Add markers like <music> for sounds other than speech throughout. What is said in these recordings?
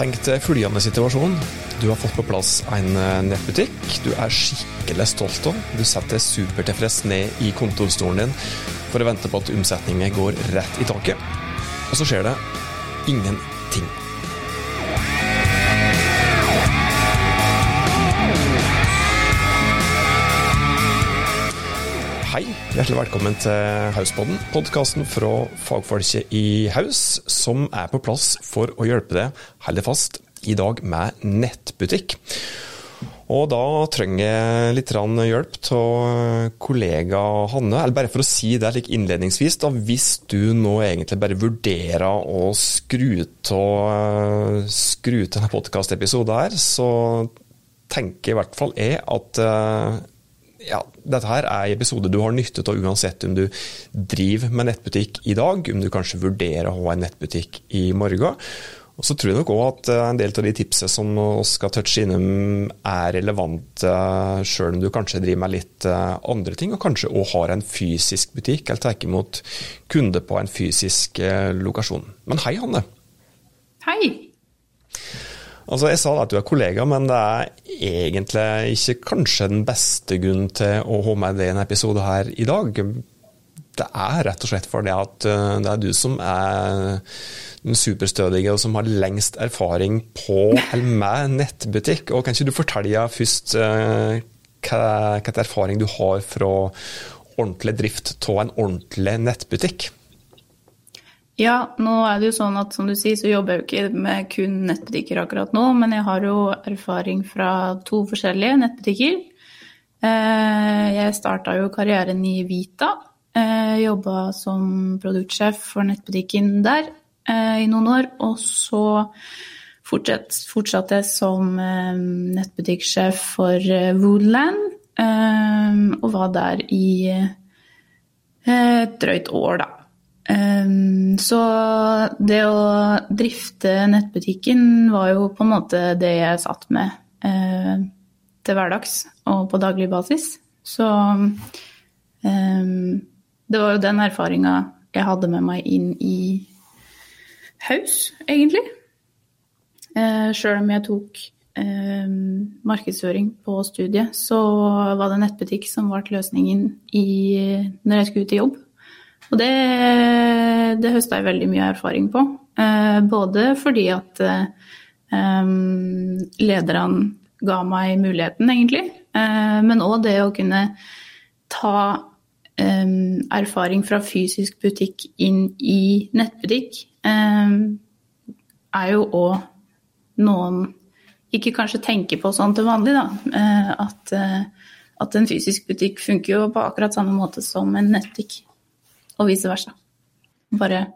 Tenk deg følgende situasjon. Du har fått på plass en eh, nettbutikk du er skikkelig stolt av. Du setter supertilfreds ned i kontorstolen din for å vente på at omsetningen går rett i taket. Og så skjer det ingenting. Hei, hjertelig velkommen til Hauspodden, podkasten fra fagfolket i Haus, som er på plass for å hjelpe deg holde fast i dag med nettbutikk. Og da trenger jeg litt hjelp av kollega Hanne. Eller bare for å si det like innledningsvis, da, hvis du nå egentlig bare vurderer å skru av skru denne podkastepisoden her, så tenker i hvert fall jeg at ja, dette her er en episode du har nyttet av uansett om du driver med nettbutikk i dag, om du kanskje vurderer å ha en nettbutikk i morgen. Og så tror jeg nok òg at eh, en del av de tipsene som vi skal touche innom, er relevante sjøl om du kanskje driver med litt eh, andre ting, og kanskje òg har en fysisk butikk, eller tar imot kunder på en fysisk eh, lokasjon. Men hei, Hanne. Hei. Altså, Jeg sa da at du er kollega, men det er egentlig ikke kanskje den beste grunnen til å ha med deg i en episode her i dag. Det er rett og slett fordi at eh, det er du som er den superstødige og som har lengst erfaring på <laughs> eller med nettbutikk. Og Kan ikke du fortelle først uh, hva, hva erfaring du har fra ordentlig drift av en ordentlig nettbutikk? Ja, nå er det jo sånn at som du sier, så jobber jeg jo ikke med kun nettbutikker akkurat nå, men jeg har jo erfaring fra to forskjellige nettbutikker. Eh, jeg starta jo karrieren i Vita. Eh, Jobba som produktsjef for nettbutikken der eh, i noen år. Og så fortsatte jeg som nettbutikksjef for Woodland, og var der i et drøyt år, da. Um, så det å drifte nettbutikken var jo på en måte det jeg satt med uh, til hverdags og på daglig basis. Så um, det var jo den erfaringa jeg hadde med meg inn i Haus, egentlig. Uh, Sjøl om jeg tok uh, markedsføring på studiet, så var det nettbutikk som ble løsningen i, når jeg skulle ut i jobb. Og det, det høsta jeg veldig mye erfaring på. Eh, både fordi at eh, lederne ga meg muligheten, egentlig, eh, men òg det å kunne ta erfaring fra fysisk butikk inn i nettbutikk, er jo òg noen ikke kanskje tenker på sånn til vanlig, da. At, at en fysisk butikk funker jo på akkurat samme måte som en nettbutikk og vice versa. Bare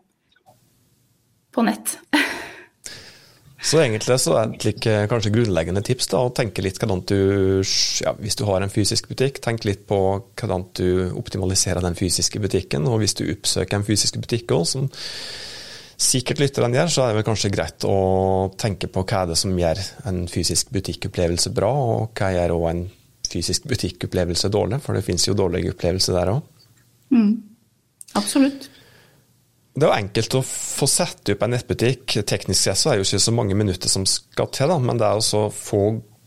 på nett. Så egentlig så er det like, kanskje grunnleggende tips da, å tenke litt hvordan du, ja, hvis du har en fysisk butikk, tenk litt på hvordan du optimaliserer den fysiske butikken. Og hvis du oppsøker en fysisk butikk òg, som sikkert lytterne gjør, så er det vel kanskje greit å tenke på hva er det som gjør en fysisk butikkopplevelse bra, og hva gjør òg en fysisk butikkopplevelse dårlig, for det finnes jo dårlige opplevelser der òg. Mm. Absolutt. Det er jo enkelt å få satt opp en nettbutikk. Teknisk sett så er det jo ikke så mange minutter som skal til, da, men det er å få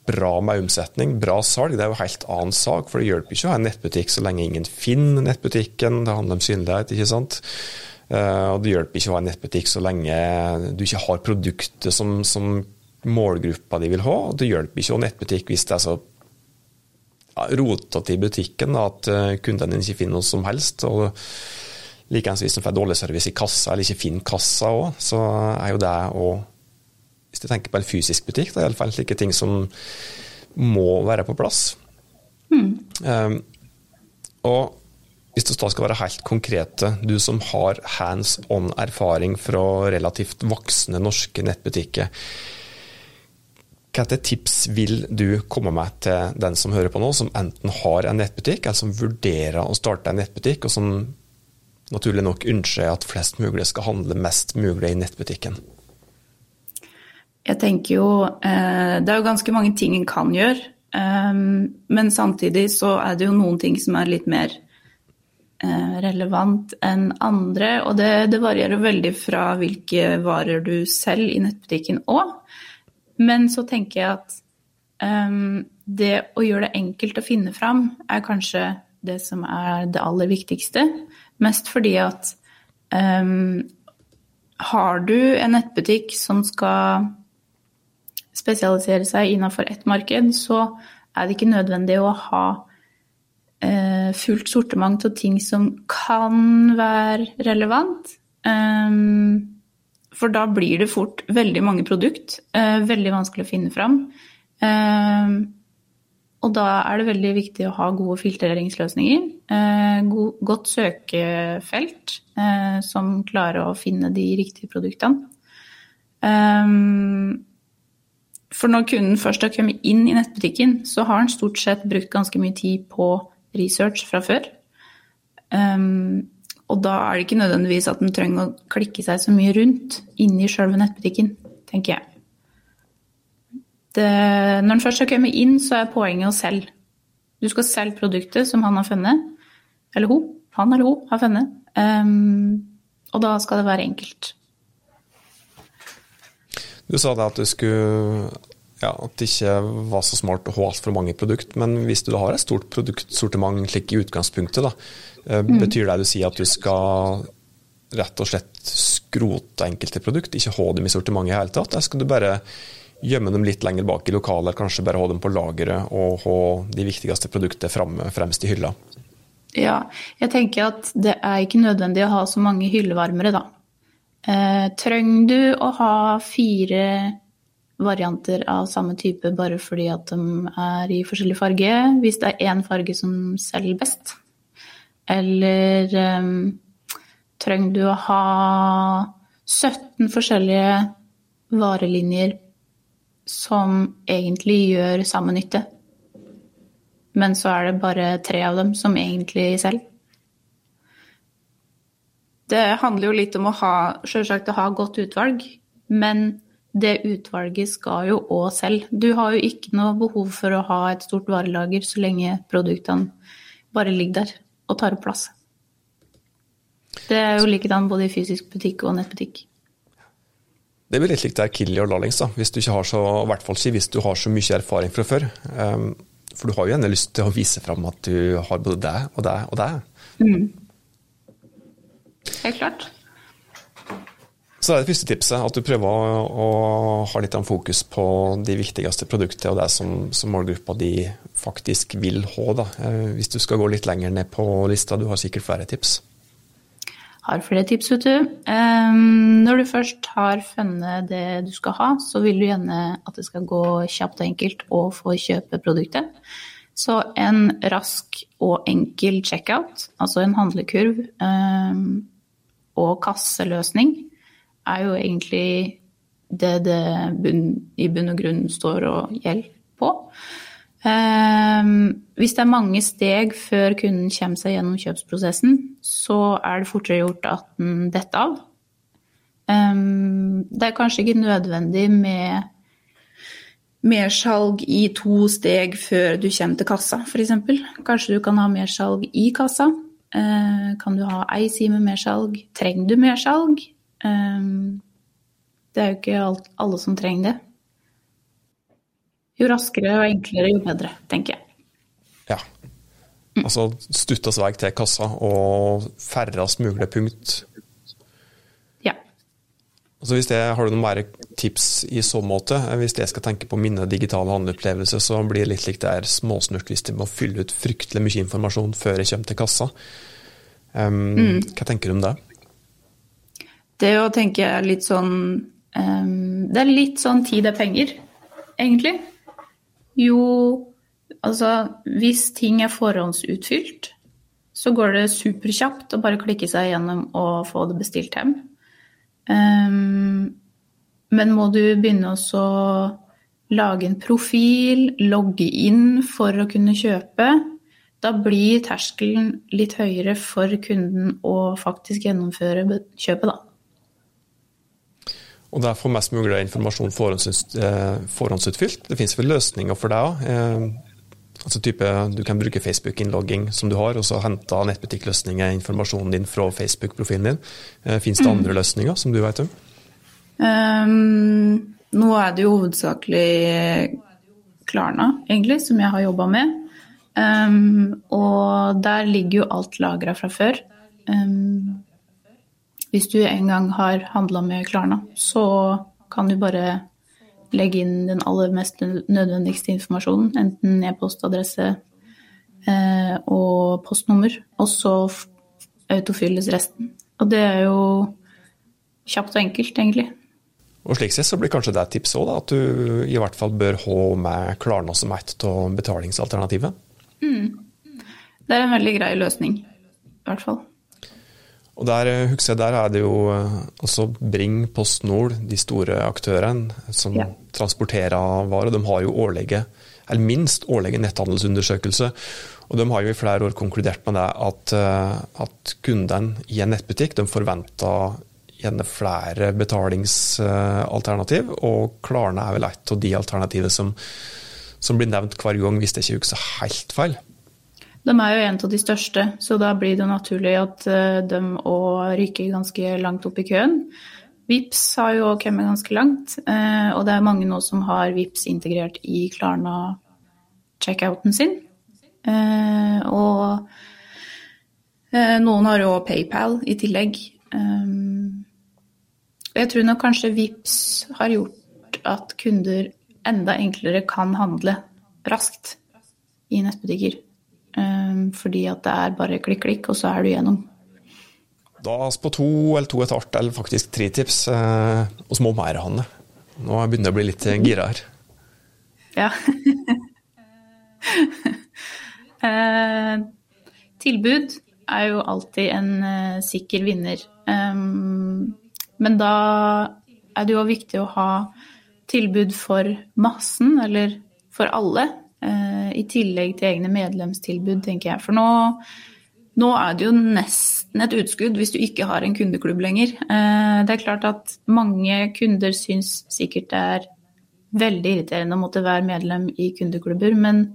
bra med omsetning, bra salg, det er jo en helt annen sak. For det hjelper ikke å ha en nettbutikk så lenge ingen finner nettbutikken. Det handler om synlighet, ikke sant. Uh, og det hjelper ikke å ha en nettbutikk så lenge du ikke har produktet som, som målgruppa de vil ha. Det hjelper ikke å ha nettbutikk hvis det er så rotete i butikken at kunden din ikke finner noe som helst. og Likeens hvis en får dårlig service i kassa, eller ikke finner kassa òg, så er jo det å Hvis du tenker på en fysisk butikk, det er iallfall slike ting som må være på plass. Mm. Um, og hvis du da skal være helt konkrete, du som har hands on erfaring fra relativt voksne norske nettbutikker, hvilke tips vil du komme med til den som hører på nå, som enten har en nettbutikk, eller som vurderer å starte en nettbutikk, og som naturlig nok ønsker at flest mulig skal handle mest mulig i nettbutikken? Jeg tenker jo eh, Det er jo ganske mange ting en kan gjøre. Eh, men samtidig så er det jo noen ting som er litt mer eh, relevant enn andre. Og det, det varierer veldig fra hvilke varer du selger i nettbutikken òg. Men så tenker jeg at det å gjøre det enkelt å finne fram, er kanskje det som er det aller viktigste. Mest fordi at um, har du en nettbutikk som skal spesialisere seg innenfor ett marked, så er det ikke nødvendig å ha uh, fullt sortiment av ting som kan være relevant. Um, for da blir det fort veldig mange produkt. Uh, veldig vanskelig å finne fram. Uh, og da er det veldig viktig å ha gode filtreringsløsninger. Eh, god, godt søkefelt eh, som klarer å finne de riktige produktene. Um, for når kunden først har kommet inn i nettbutikken, så har han stort sett brukt ganske mye tid på research fra før. Og da er det ikke nødvendigvis at den trenger å klikke seg så mye rundt inni sjølve nettbutikken, tenker jeg. Det, når den først har kommet inn, så er poenget å selge. Du skal selge produktet som han har funnet. Eller hun. Han eller hun har funnet. Um, og da skal det være enkelt. Du sa det at du skulle ja, at det ikke var så smart å ha altfor mange produkter. Men hvis du har et stort produktsortiment slik i utgangspunktet, da, eh, mm. betyr det du sier at du skal rett og slett skrote enkelte produkter, ikke ha dem i sortimentet i hele tatt? Eller skal du bare gjemme dem litt lenger bak i lokalet, kanskje bare ha dem på lageret og ha de viktigste produktene fremst i hylla? Ja, jeg tenker at det er ikke nødvendig å ha så mange hyllevarmere, da. Eh, trenger du å ha fire varianter av samme type bare fordi at de er i forskjellig farge, hvis det er én farge som selger best? Eller eh, trenger du å ha 17 forskjellige varelinjer som egentlig gjør samme nytte. Men så er det bare tre av dem som egentlig selger. Det handler jo litt om å ha, selvsagt å ha godt utvalg, men det utvalget skal jo òg selge. Du har jo ikke noe behov for å ha et stort varelager så lenge produktene bare ligger der og tar opp plass. Det er jo likedan både i fysisk butikk og nettbutikk. Det blir litt likt der Killy og lallings, da. Hvis du ikke har så, i hvert fall ikke hvis du har så mye erfaring fra før. Um, for du har jo gjerne lyst til å vise fram at du har både deg og deg og deg. Mm. Helt klart. Så det er det første tipset, at du prøver å, ha litt fokus på de viktigste produktene og det som, som målgruppa di faktisk vil ha. Da. Eh, hvis du skal gå litt lenger ned på lista, du har sikkert flere tips har flere tips, vet du. Når du først har funnet det du skal ha, så vil du gjerne at det skal gå kjapt og enkelt å få kjøpe produktet. Så en rask og enkel checkout, altså en handlekurv og kasseløsning, er jo egentlig det det bunn, i bunn og grunn står og gjelder på. Um, hvis det er mange steg før kunden kommer seg gjennom kjøpsprosessen, så er det fortere gjort at den detter av. Um, det er kanskje ikke nødvendig med mersalg i to steg før du kommer til kassa, f.eks. Kanskje du kan ha mersalg i kassa. Uh, kan du ha ei side med mersalg? Trenger du mersalg? Det er jo ikke alle som trenger det. Jo raskere og enklere, jo bedre, tenker jeg. Ja. Altså stuttast vei til kassa og færrest mulig punkt. Ja. Altså hvis det, Har du noen mer tips i så måte? Hvis jeg skal tenke på mine digitale handleopplevelser, så blir det litt likt det er småsnurt hvis jeg må fylle ut fryktelig mye informasjon før jeg kommer til kassa. Um, mm. Hva tenker du om det? Det å tenke litt sånn um, Det er litt sånn tid er penger, egentlig. Jo, altså hvis ting er forhåndsutfylt, så går det superkjapt å bare klikke seg gjennom og få det bestilt hjem. Um, men må du begynne å lage en profil, logge inn for å kunne kjøpe, da blir terskelen litt høyere for kunden å faktisk gjennomføre kjøpet, da. Og det er for mest mulig informasjon forhåndsutfylt. Det finnes vel løsninger for det òg. Eh, Altså type, Du kan bruke Facebook-innlogging som du har, og så hente nettbutikkløsninger informasjonen din fra Facebook-profilen din. Eh, Fins det mm. andre løsninger som du vet om? Um, nå er det jo hovedsakelig Klarna, egentlig, som jeg har jobba med. Um, og der ligger jo alt lagra fra før. Um, hvis du en gang har handla med Klarna, så kan du bare legge inn den aller mest nødvendigste informasjonen, enten e-postadresse eh, og postnummer, og så autofylles resten. Og det er jo kjapt og enkelt, egentlig. Og slik sett så blir kanskje det et tips òg, at du i hvert fall bør ha med Klarna som et av betalingsalternativet? Mm. Det er en veldig grei løsning, i hvert fall. Og der, eh, husker jeg, der er det jo eh, også Bring, PostNord, de store aktørene som ja. transporterer varer. De har jo årlige, eller minst årlige netthandelsundersøkelse. Og de har jo i flere år konkludert med det at, eh, at kundene i en nettbutikk de forventer gjerne flere betalingsalternativ, og Klarna er vel et av de alternativene som, som blir nevnt hver gang, hvis det ikke husker helt feil. De er jo en av de største, så da blir det naturlig at eh, de òg ryker ganske langt opp i køen. VIPS har jo kommet ganske langt, eh, og det er mange nå som har VIPS integrert i Klarna-checkouten sin. Eh, og noen har jo PayPal i tillegg. Jeg tror nok kanskje VIPS har gjort at kunder enda enklere kan handle raskt i nettbutikker. Ehm, fordi at det er bare klikk, klikk, og så er du gjennom. Da på to eller to etter et halvt, eller faktisk tre tips, eh, og så må mer, Hanne. Nå begynner jeg å bli litt eh, gira her. Ja. <laughs> eh, tilbud er jo alltid en eh, sikker vinner. Um, men da er det jo viktig å ha tilbud for massen, eller for alle. Eh, I tillegg til egne medlemstilbud, tenker jeg. For nå, nå, er det jo nesten et utskudd hvis du ikke har en kundeklubb lenger. Eh, det er klart at mange kunder syns sikkert det er veldig irriterende å måtte være medlem i kundeklubber, men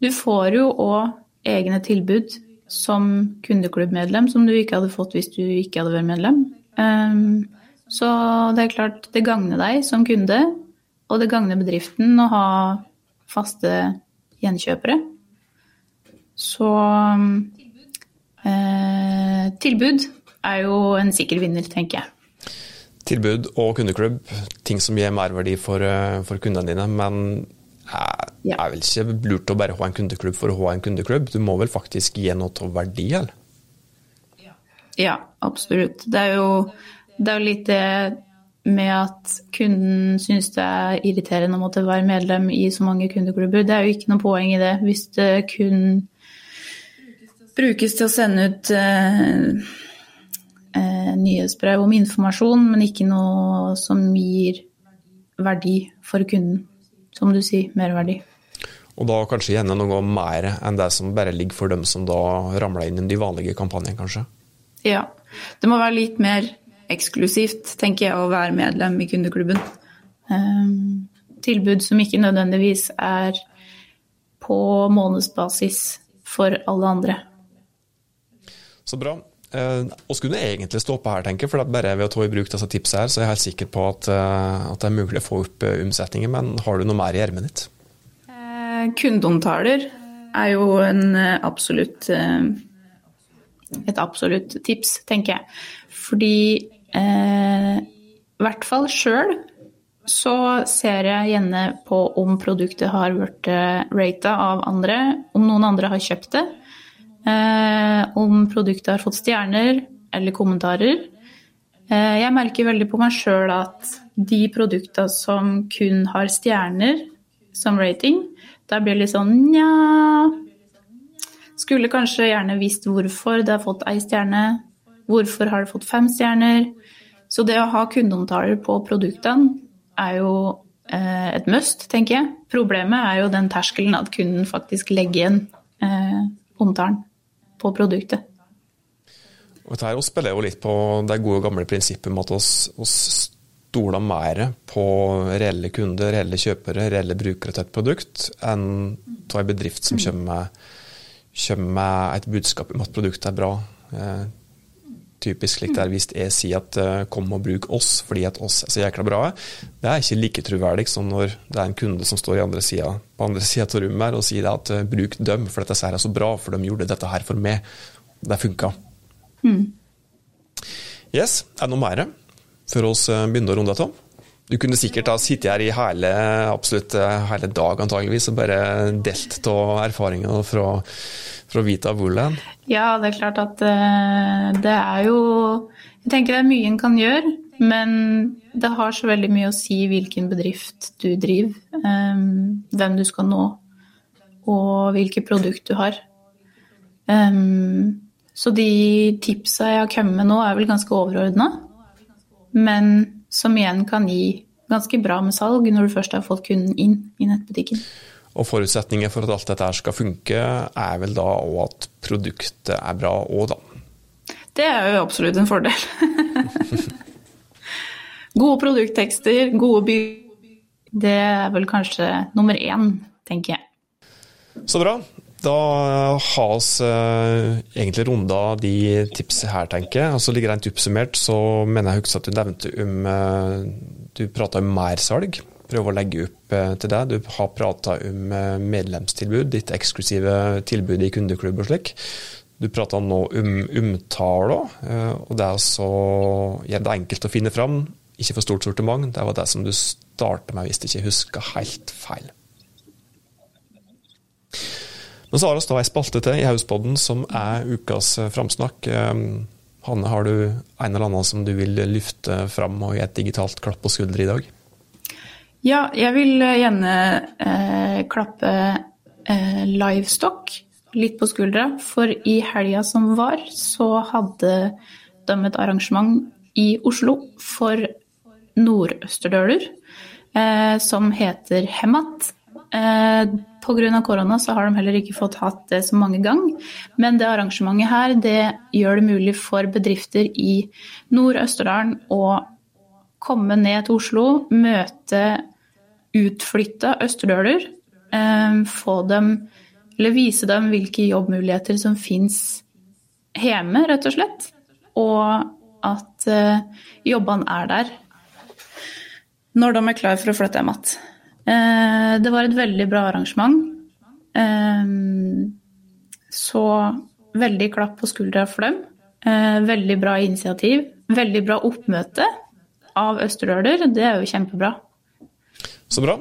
du får jo òg egne tilbud som kundeklubbmedlem som du ikke hadde fått hvis du ikke hadde vært medlem. Eh, så det er klart det gagner deg som kunde, og det gagner bedriften å ha faste gjenkjøpere. Så eh, tilbud er jo en sikker vinner, tenker jeg. Tilbud og kundeklubb, ting som gir merverdi for, eh, for kundene dine. Men er, er vel ikke lurt å bare ha en kundeklubb for å ha en kundeklubb? Du må vel faktisk gi noe av verdi, eller? Ja, absolutt. Det er jo, det er jo litt det med at kunden syns det er irriterende å måtte være medlem i så mange kundeklubber. Det er jo ikke noe poeng i det hvis det kun brukes til å sende ut eh, eh, nyhetsbrev om informasjon, men ikke noe som gir verdi for kunden. Som du sier, merverdi. Og da kanskje gjerne noe mer enn det som bare ligger for dem som da ramler inn i de vanlige kampanjene, kanskje? Ja. Det må være litt mer eksklusivt, tenker jeg, å være medlem i kundeklubben. Um, tilbud som ikke nødvendigvis er på månedsbasis for alle andre. Så bra. Eh, og skulle du egentlig stoppe her, tenker jeg, for bare ved å ta i bruk disse tipsene her, så er jeg helt sikker på at, eh, at, det er mulig å få opp eh, omsetningen. Men har du noe mer i ermet ditt? Kundeomtaler er jo en absolutt et absolutt tips, tenker jeg. Fordi Eh, I hvert fall sjøl så ser jeg gjerne på om produktet har blitt eh, rata av andre, om noen andre har kjøpt det. Eh, om produktet har fått stjerner eller kommentarer. Eh, jeg merker veldig på meg sjøl at de produktene som kun har stjerner som rating, da blir det litt sånn nja Skulle kanskje gjerne visst hvorfor det har fått ei stjerne. Hvorfor har det fått fem stjerner? Så det å ha kundeomtaler på produktene er jo eh, et must, tenker jeg. Problemet er jo den terskelen at kunden faktisk legger igjen eh, omtalen på produktet. Og dette spiller jo litt på det gode gamle prinsippet med at oss, oss stoler mer på reelle kunder, reelle kjøpere, reelle brukere til et produkt, enn av en bedrift som kommer med, kommer med et budskap om at produktet er bra. Eh, typisk slik det er hvis jeg sier at uh, kom og bruk oss fordi at oss er så jækla bra. Det er ikke like troverdig som når det er en kunde som står andre siden, på andre sida av rommet her og sier at uh, bruk dem, for dette er så bra, for de gjorde dette her for meg. Det funka. Mm. Yes, er det noe mer før oss eh, begynner å runde av? Du kunne sikkert ha sittet her i hele, absolutt hele dag antageligvis og bare delt av erfaringer fra fra Vita Woolland? Ja, det er klart at uh, det er jo Jeg tenker det er mye en kan gjøre, men det har så veldig mye å si hvilken bedrift du driver, um, hvem du skal nå, og hvilket produkt du har. Um, så de tipsa jeg har kommet med nå, er vel ganske overordna, men som igjen kan gi ganske bra med salg når du først har fått kunden inn i nettbutikken. Og forutsetninger for at alt dette skal funke, er vel da òg at produktet er bra òg, da. Det er jo absolutt en fordel. <laughs> gode produkttekster, gode by... Det er vel kanskje nummer én, tenker jeg. Så bra. Da har vi uh, egentlig runda de tipsene her, tenker jeg. Og så ligger rent oppsummert, så mener jeg husker at du nevnte om uh, Du prata om mersalg prøve å legge opp eh, til deg. Du har prata om eh, medlemstilbud, ditt eksklusive tilbud i kundeklubb og slik. Du prata nå om omtaler, eh, og det er så gjør det enkelt å finne fram. Ikke for stort sortiment. Det var det som du starta med, hvis du ikke husker helt feil. Men så har vi da ei spalte til i Hauspodden som er ukas framsnakk. Hanne, har du en eller annen som du vil lufte fram og gi et digitalt klapp på skuldra i dag? Ja, jeg vil eh, gjerne eh, klappe eh, Livestock litt på skuldra. For i helga som var, så hadde de et arrangement i Oslo for nordøsterdøler eh, som heter Hemat. Eh, Pga. korona så har de heller ikke fått hatt det så mange ganger. Men det arrangementet her det gjør det mulig for bedrifter i Nord-Østerdalen å komme ned til Oslo, møte utflytta østerdøler. Eh, få dem, eller vise dem hvilke jobbmuligheter som fins hjemme, rett og slett. Og at eh, jobbene er der når de er klar for å flytte hjem igjen. Eh, det var et veldig bra arrangement. Så veldig klapp på skuldra for dem. Veldig bra initiativ. Veldig bra oppmøte av østerdøler. Det er jo kjempebra. Så bra.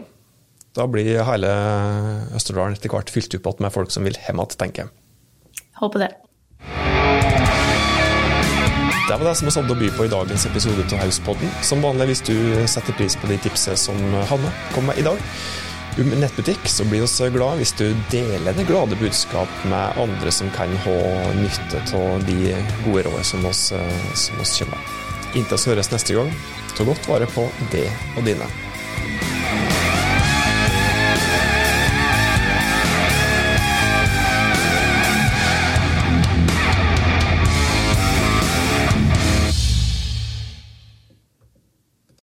Da blir hele Østerdalen etter hvert fylt opp igjen med folk som vil hjem igjen, tenker jeg. Håper det. Det var det som vi hadde å by på i dagens episode av Hauspodden. Som vanlig hvis du setter pris på de tipsene som Hanne kom med i dag om nettbutikk, så blir vi glad hvis du deler det glade budskap med andre som kan ha nytte av de gode rådene som vi kommer med. Inntil vi høres neste gang, ta godt vare på det og dine.